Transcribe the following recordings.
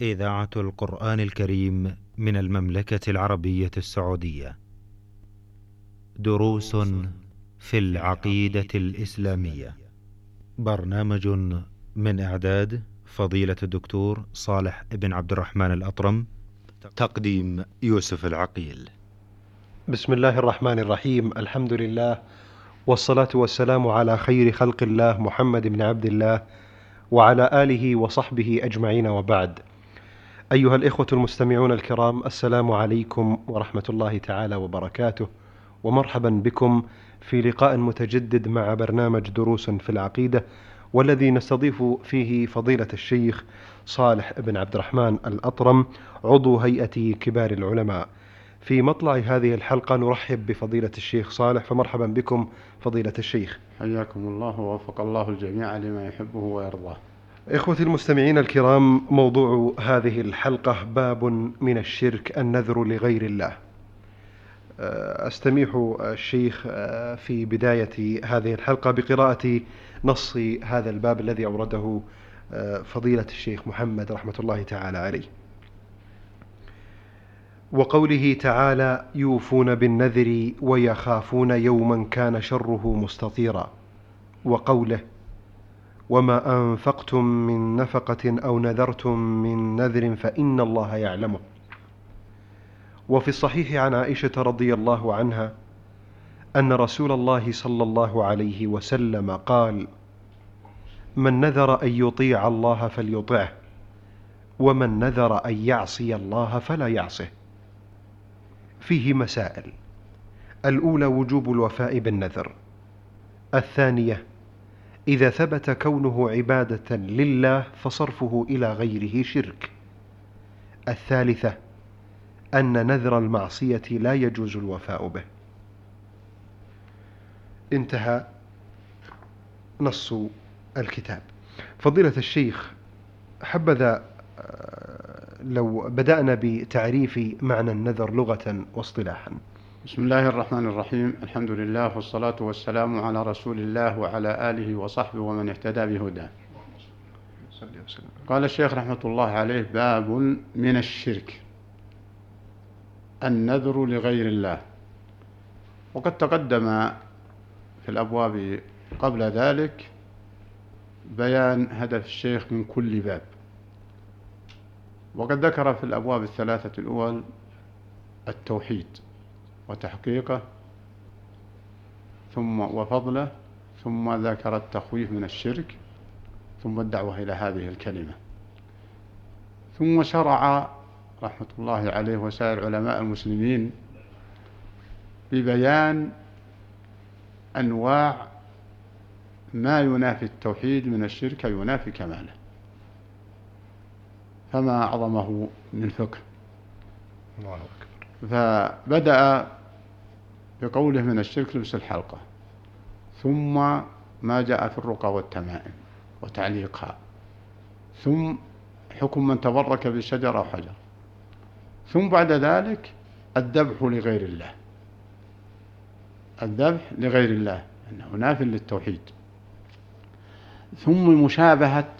إذاعة القرآن الكريم من المملكة العربية السعودية. دروس في العقيدة الإسلامية. برنامج من إعداد فضيلة الدكتور صالح بن عبد الرحمن الأطرم. تقديم يوسف العقيل. بسم الله الرحمن الرحيم الحمد لله والصلاة والسلام على خير خلق الله محمد بن عبد الله وعلى آله وصحبه أجمعين وبعد أيها الإخوة المستمعون الكرام السلام عليكم ورحمة الله تعالى وبركاته ومرحبا بكم في لقاء متجدد مع برنامج دروس في العقيدة والذي نستضيف فيه فضيلة الشيخ صالح بن عبد الرحمن الأطرم عضو هيئة كبار العلماء. في مطلع هذه الحلقة نرحب بفضيلة الشيخ صالح فمرحبا بكم فضيلة الشيخ. حياكم الله ووفق الله الجميع لما يحبه ويرضاه. إخوتي المستمعين الكرام موضوع هذه الحلقة باب من الشرك النذر لغير الله. أستميح الشيخ في بداية هذه الحلقة بقراءة نص هذا الباب الذي أورده فضيلة الشيخ محمد رحمة الله تعالى عليه. وقوله تعالى يوفون بالنذر ويخافون يوما كان شره مستطيرا. وقوله وما أنفقتم من نفقة أو نذرتم من نذر فإن الله يعلمه. وفي الصحيح عن عائشة رضي الله عنها أن رسول الله صلى الله عليه وسلم قال من نذر أن يطيع الله فليطعه ومن نذر أن يعصي الله فلا يعصه. فيه مسائل. الأولى وجوب الوفاء بالنذر. الثانية إذا ثبت كونه عبادة لله فصرفه إلى غيره شرك. الثالثة أن نذر المعصية لا يجوز الوفاء به. انتهى نص الكتاب. فضيلة الشيخ حبذا لو بدأنا بتعريف معنى النذر لغة واصطلاحا. بسم الله الرحمن الرحيم. الحمد لله والصلاة والسلام على رسول الله وعلى آله وصحبه ومن اهتدى بهداه. قال الشيخ رحمة الله عليه باب من الشرك النذر لغير الله. وقد تقدم في الأبواب قبل ذلك بيان هدف الشيخ من كل باب. وقد ذكر في الأبواب الثلاثة الأول التوحيد. وتحقيقه ثم وفضله ثم ذكر التخويف من الشرك ثم الدعوة إلى هذه الكلمة. ثم شرع رحمة الله عليه وسائر علماء المسلمين ببيان أنواع ما ينافي التوحيد من الشرك ينافي كماله. فما أعظمه من فقه الله أكبر. فبدأ بقوله من الشرك لبس الحلقة. ثم ما جاء في الرقى والتمائم وتعليقها. ثم حكم من تبرك بشجر أو حجر. ثم بعد ذلك الذبح لغير الله. الذبح لغير الله أنه ناف للتوحيد. ثم مشابهة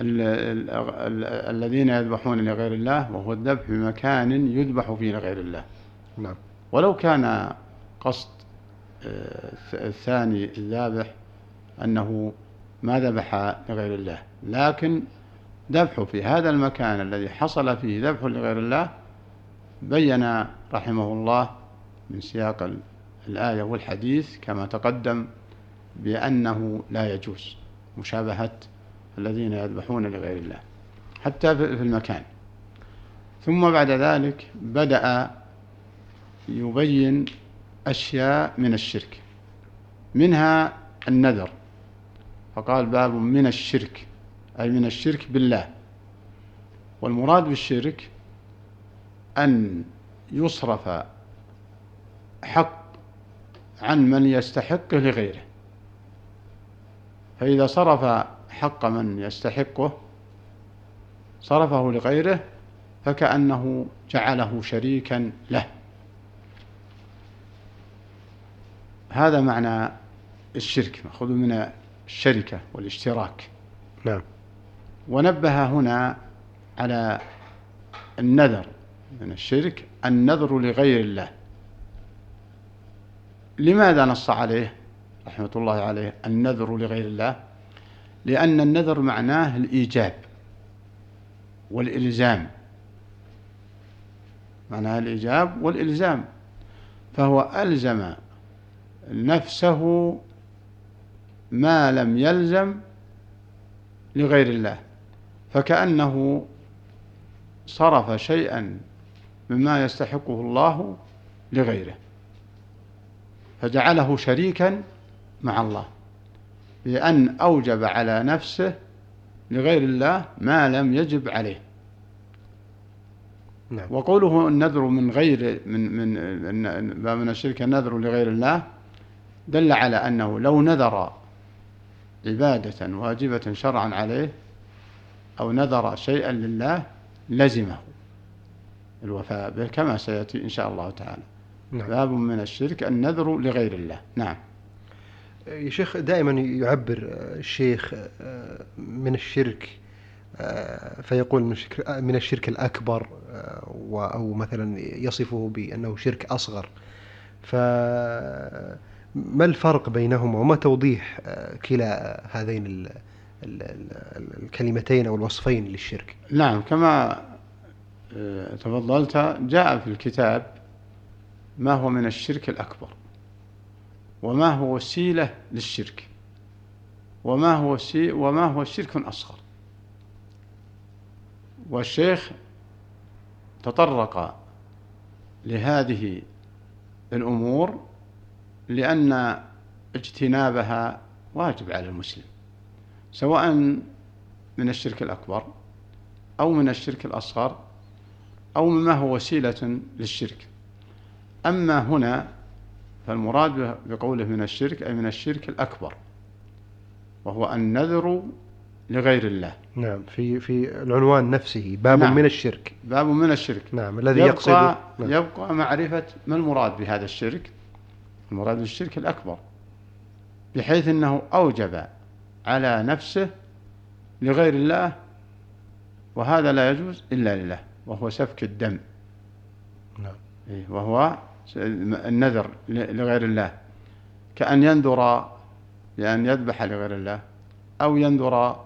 الذين يذبحون لغير الله وهو الذبح في مكان يذبح فيه لغير الله. نعم. ولو كان قصد الثاني الذابح أنه ما ذبح لغير الله لكن ذبحه في هذا المكان الذي حصل فيه ذبح لغير الله بين رحمه الله من سياق الآية والحديث كما تقدم بأنه لا يجوز مشابهة الذين يذبحون لغير الله حتى في المكان. ثم بعد ذلك بدأ يبين أشياء من الشرك منها النذر. فقال باب من الشرك أي من الشرك بالله. والمراد بالشرك أن يصرف حق عن من يستحقه لغيره. فإذا صرف حق من يستحقه صرفه لغيره فكأنه جعله شريكا له. هذا معنى الشرك مأخوذ من الشركة والاشتراك. نعم. ونبه هنا على النذر من الشرك النذر لغير الله. لماذا نص عليه رحمة الله عليه النذر لغير الله؟ لأن النذر معناه الإيجاب والإلزام. معناه الإيجاب والإلزام. فهو ألزم نفسه ما لم يلزم لغير الله فكأنه صرف شيئا مما يستحقه الله لغيره فجعله شريكا مع الله بأن أوجب على نفسه لغير الله ما لم يجب عليه نعم. وقوله النذر من غير من من من الشرك النذر لغير الله دل على أنه لو نذر عبادة واجبة شرعا عليه أو نذر شيئا لله لزمه الوفاء به كما سيأتي إن شاء الله تعالى. نعم. باب من الشرك النذر لغير الله. نعم. يا شيخ دائما يعبر الشيخ من الشرك فيقول من الشرك الأكبر أو مثلا يصفه بأنه شرك أصغر. فما الفرق بينهما وما توضيح كلا هذين الكلمتين أو الوصفين للشرك؟ نعم كما تفضلت جاء في الكتاب ما هو من الشرك الأكبر وما هو وسيلة للشرك وما هو وما هو شرك أصغر. والشيخ تطرق لهذه الأمور لأن اجتنابها واجب على المسلم سواء من الشرك الأكبر أو من الشرك الأصغر أو مما هو وسيلة للشرك. أما هنا فالمراد بقوله من الشرك أي من الشرك الأكبر وهو النذر لغير الله. نعم في في العنوان نفسه باب نعم. من الشرك. باب من الشرك. نعم الذي يقصد نعم. يبقى معرفة ما المراد بهذا الشرك. المراد بالشرك الأكبر بحيث أنه أوجب على نفسه لغير الله وهذا لا يجوز إلا لله وهو سفك الدم. نعم. إيه، وهو النذر لغير الله. كأن ينذر بأن يذبح لغير الله أو ينذر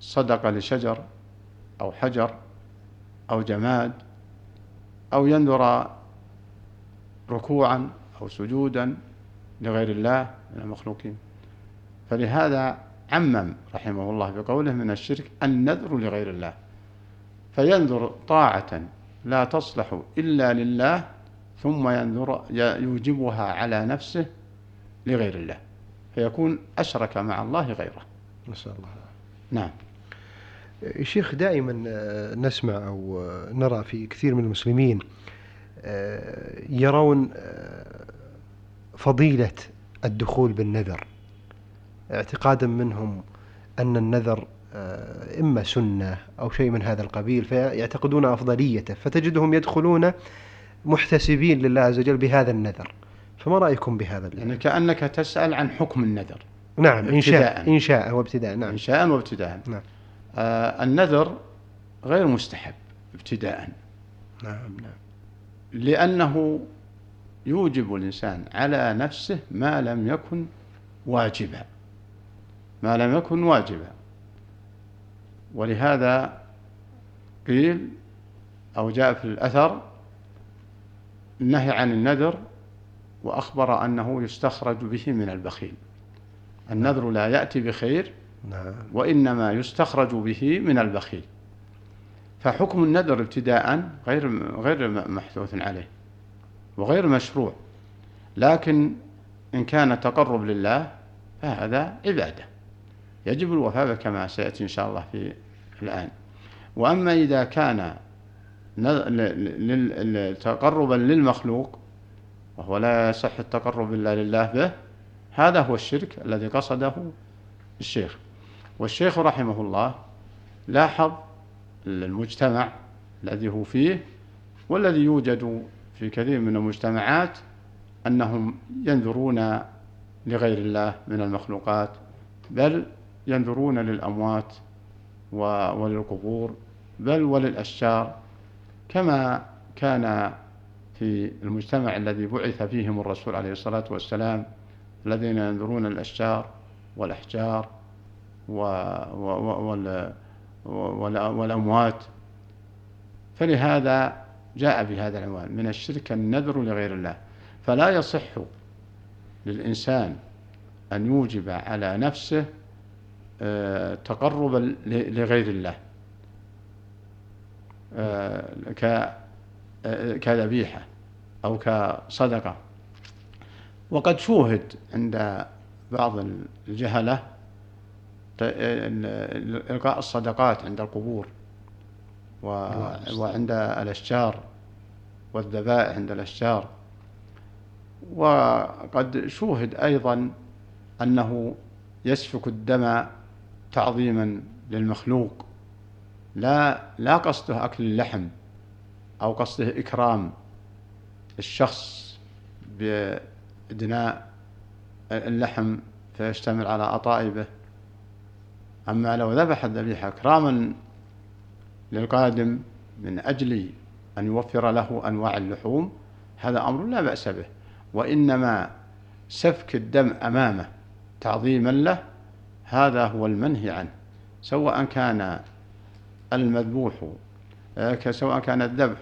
صدقة لشجر أو حجر أو جماد أو ينذر ركوعا أو سجودا لغير الله من المخلوقين. فلهذا عمم رحمه الله بقوله من الشرك النذر لغير الله. فينذر طاعة لا تصلح إلا لله ثم ينذر يوجبها على نفسه لغير الله. فيكون أشرك مع الله غيره. نسأل الله نعم. شيخ دائما آه، نسمع أو آه، نرى في كثير من المسلمين آه، يرون فضيلة الدخول بالنذر. اعتقادا منهم أن النذر إما سنة أو شيء من هذا القبيل فيعتقدون أفضليته فتجدهم يدخلون محتسبين لله عز وجل بهذا النذر. فما رأيكم بهذا يعني كأنك تسأل عن حكم النذر. نعم إنشاء إنشاء وابتداء نعم. إنشاء وابتداء نعم. آه النذر غير مستحب ابتداء. نعم نعم. لأنه يوجب الإنسان على نفسه ما لم يكن واجبا. ما لم يكن واجبا. ولهذا قيل أو جاء في الأثر النهي عن النذر وأخبر أنه يستخرج به من البخيل. النذر لا يأتي بخير نعم. وإنما يستخرج به من البخيل. فحكم النذر ابتداء غير غير محثوث عليه. وغير مشروع. لكن إن كان تقرب لله فهذا عبادة. يجب الوفاء كما سيأتي إن شاء الله في الآن. وأما إذا كان تقربا للمخلوق وهو لا يصح التقرب إلا لله به هذا هو الشرك الذي قصده الشيخ. والشيخ رحمه الله لاحظ المجتمع الذي هو فيه والذي يوجد في كثير من المجتمعات أنهم ينذرون لغير الله من المخلوقات بل ينذرون للأموات وللقبور بل وللأشجار كما كان في المجتمع الذي بعث فيهم الرسول عليه الصلاة والسلام الذين ينظرون الأشجار والأحجار والأموات. فلهذا جاء بهذا العنوان من الشرك النذر لغير الله. فلا يصح للإنسان أن يوجب على نفسه آه، تقربا لغير الله. آه، آه، كذبيحة أو كصدقة. وقد شوهد عند بعض الجهلة إلقاء الصدقات عند القبور. وعند الأشجار والذبائح عند الأشجار. وقد شوهد أيضا أنه يسفك الدم تعظيما للمخلوق. لا لا قصده أكل اللحم أو قصده إكرام الشخص بإدناء اللحم فيشتمل على أطائبه. أما لو ذبح الذبيحة إكراما للقادم من أجل أن يوفر له أنواع اللحوم هذا أمر لا بأس به. وإنما سفك الدم أمامه تعظيما له هذا هو المنهي عنه. سواء كان المذبوح آه، سواء كان الذبح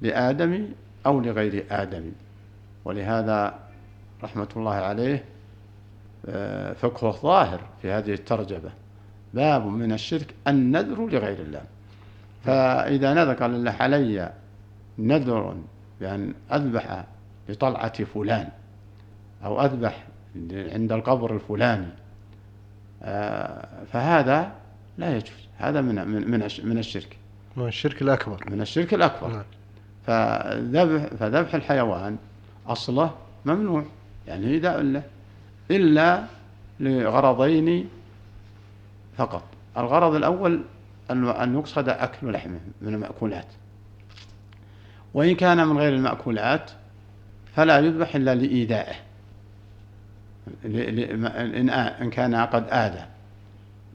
لآدم أو لغير آدم. ولهذا رحمة الله عليه آه، فقهه ظاهر في هذه الترجمة. باب من الشرك النذر لغير الله. فإذا نذر قال الله علي نذر بأن أذبح لطلعة فلان أو أذبح عند القبر الفلاني. آه، فهذا لا يجوز. هذا من من من الشرك. من الشرك الأكبر. من الشرك الأكبر. نعم. فذبح فذبح الحيوان أصله ممنوع. يعني إذا إلا إلا لغرضين فقط. الغرض الأول أن يقصد أكل لحمه من المأكولات. وإن كان من غير المأكولات فلا يذبح إلا لإيذائه. إن كان قد آذى.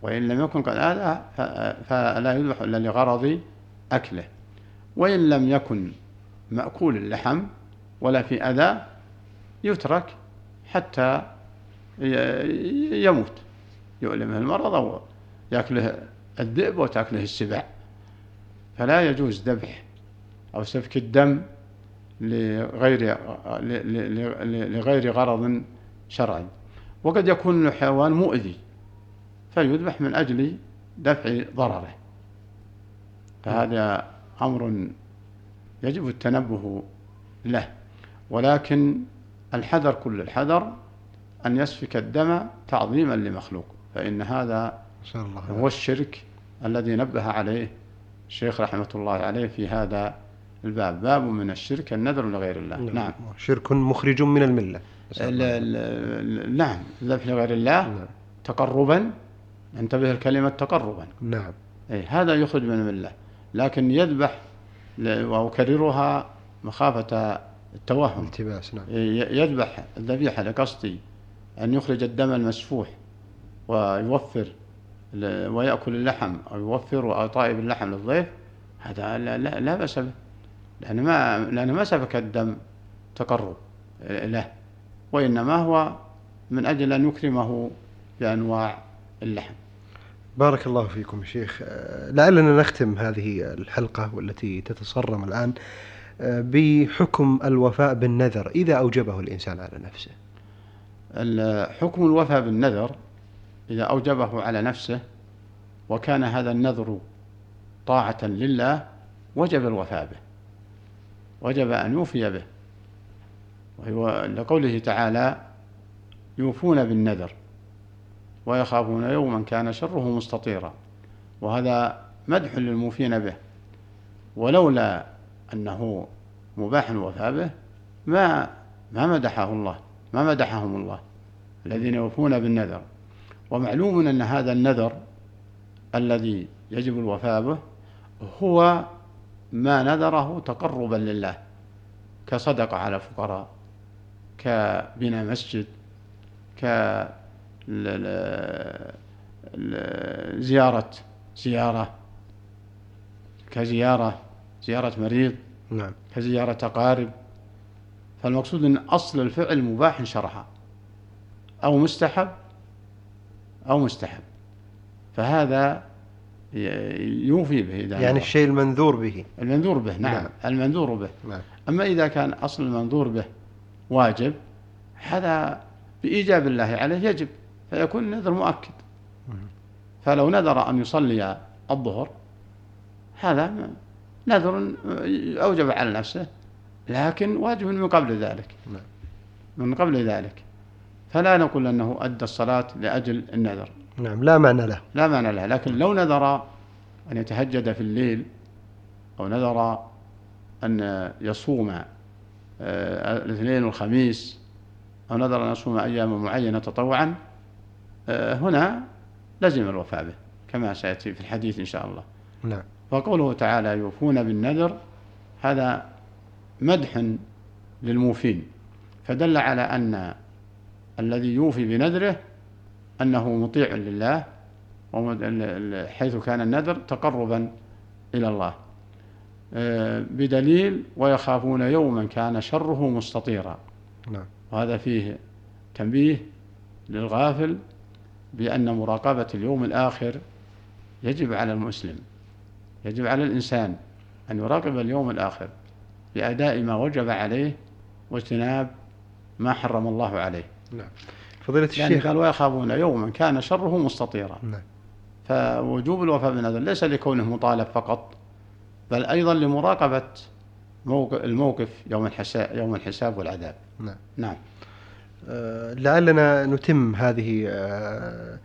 وإن لم يكن قد آذى فلا يذبح إلا لغرض أكله. وإن لم يكن مأكول اللحم ولا في أذى يترك حتى يموت. يؤلمه المرض أو يأكله الذئب وتأكله السباع فلا يجوز ذبح أو سفك الدم لغير لغير غرض شرعي. وقد يكون الحيوان مؤذي فيذبح من أجل دفع ضرره. فهذا أمر يجب التنبه له. ولكن الحذر كل الحذر أن يسفك الدم تعظيما لمخلوق فإن هذا هو الشرك الذي نبه عليه الشيخ رحمة الله عليه في هذا الباب. باب من الشرك النذر لغير الله. نعم, نعم. شرك مخرج من الملة. نعم. الذبح لغير الله نعم. تقربا. انتبه الكلمة تقربا. نعم. أي هذا يخرج من الملة. لكن يذبح وأكررها مخافة التوهم. التباس نعم. يذبح الذبيحة لقصد أن يخرج الدم المسفوح ويوفر ويأكل اللحم أو يوفر طائب اللحم للضيف هذا لا, لا, لا بأس به لأن ما لأن ما سفك الدم تقرب له وإنما هو من أجل أن يكرمه بأنواع اللحم. بارك الله فيكم شيخ. لعلنا نختم هذه الحلقة والتي تتصرم الآن بحكم الوفاء بالنذر إذا أوجبه الإنسان على نفسه. حكم الوفاء بالنذر إذا أوجبه على نفسه وكان هذا النذر طاعة لله وجب الوفاء به وجب أن يوفي به. وهو لقوله تعالى يوفون بالنذر ويخافون يوما كان شره مستطيرا. وهذا مدح للموفين به. ولولا أنه مباح الوفاء به ما ما مدحه الله ما مدحهم الله الذين يوفون بالنذر. ومعلوم أن هذا النذر الذي يجب الوفاء به هو ما نذره تقربا لله كصدقة على الفقراء كبناء مسجد كزيارة زيارة كزيارة زيارة مريض نعم. كزيارة أقارب. فالمقصود أن أصل الفعل مباح شرعا أو مستحب. أو مستحب. فهذا يوفي به إذا يعني الشيء المنذور به. المنذور به نعم, نعم. المنذور به. نعم. أما إذا كان أصل المنذور به واجب هذا بإيجاب الله عليه يجب فيكون النذر مؤكد. فلو نذر أن يصلي الظهر هذا نذر أوجب على نفسه لكن واجب من قبل ذلك. نعم. من قبل ذلك. فلا نقول أنه أدى الصلاة لأجل النذر. نعم لا معنى له. لا معنى له لكن لو نذر أن يتهجد في الليل أو نذر أن يصوم آه، الاثنين والخميس أو نذر أن يصوم أيام معينة تطوعا آه، هنا لزم الوفاء به كما سيأتي في الحديث إن شاء الله. نعم. وقوله تعالى يوفون بالنذر هذا مدح للموفين. فدل على أن الذي يوفي بنذره أنه مطيع لله حيث كان النذر تقربا إلى الله. آه، بدليل ويخافون يوما كان شره مستطيرا. نعم. وهذا فيه تنبيه للغافل بأن مراقبة اليوم الآخر يجب على المسلم يجب على الإنسان أن يراقب اليوم الآخر بأداء ما وجب عليه واجتناب ما حرم الله عليه. نعم. فضيلة الشيخ. يعني قال ويخافون يوما كان شره مستطيرا. نعم. فوجوب الوفاء بالنذر ليس لكونه مطالب فقط بل أيضا لمراقبة الموقف يوم الحساب يوم الحساب والعذاب. نعم. نعم. آه، لعلنا نتم هذه آه،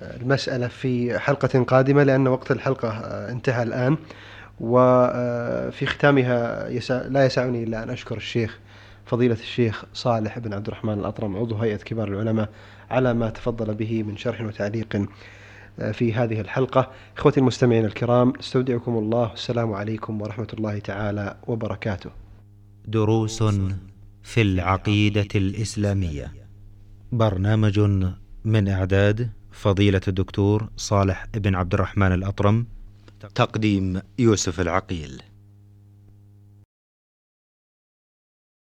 المسألة في حلقة قادمة لأن وقت الحلقة آه، انتهى الآن. وفي ختامها لا يسعني إلا أن أشكر الشيخ فضيلة الشيخ صالح بن عبد الرحمن الأطرم عضو هيئة كبار العلماء على ما تفضل به من شرح وتعليق آه، في هذه الحلقة. إخوتي المستمعين الكرام أستودعكم الله. السلام عليكم ورحمة الله تعالى وبركاته. دروس في العقيدة الإسلامية. برنامج من إعداد فضيلة الدكتور صالح بن عبد الرحمن الأطرم. تقديم يوسف العقيل.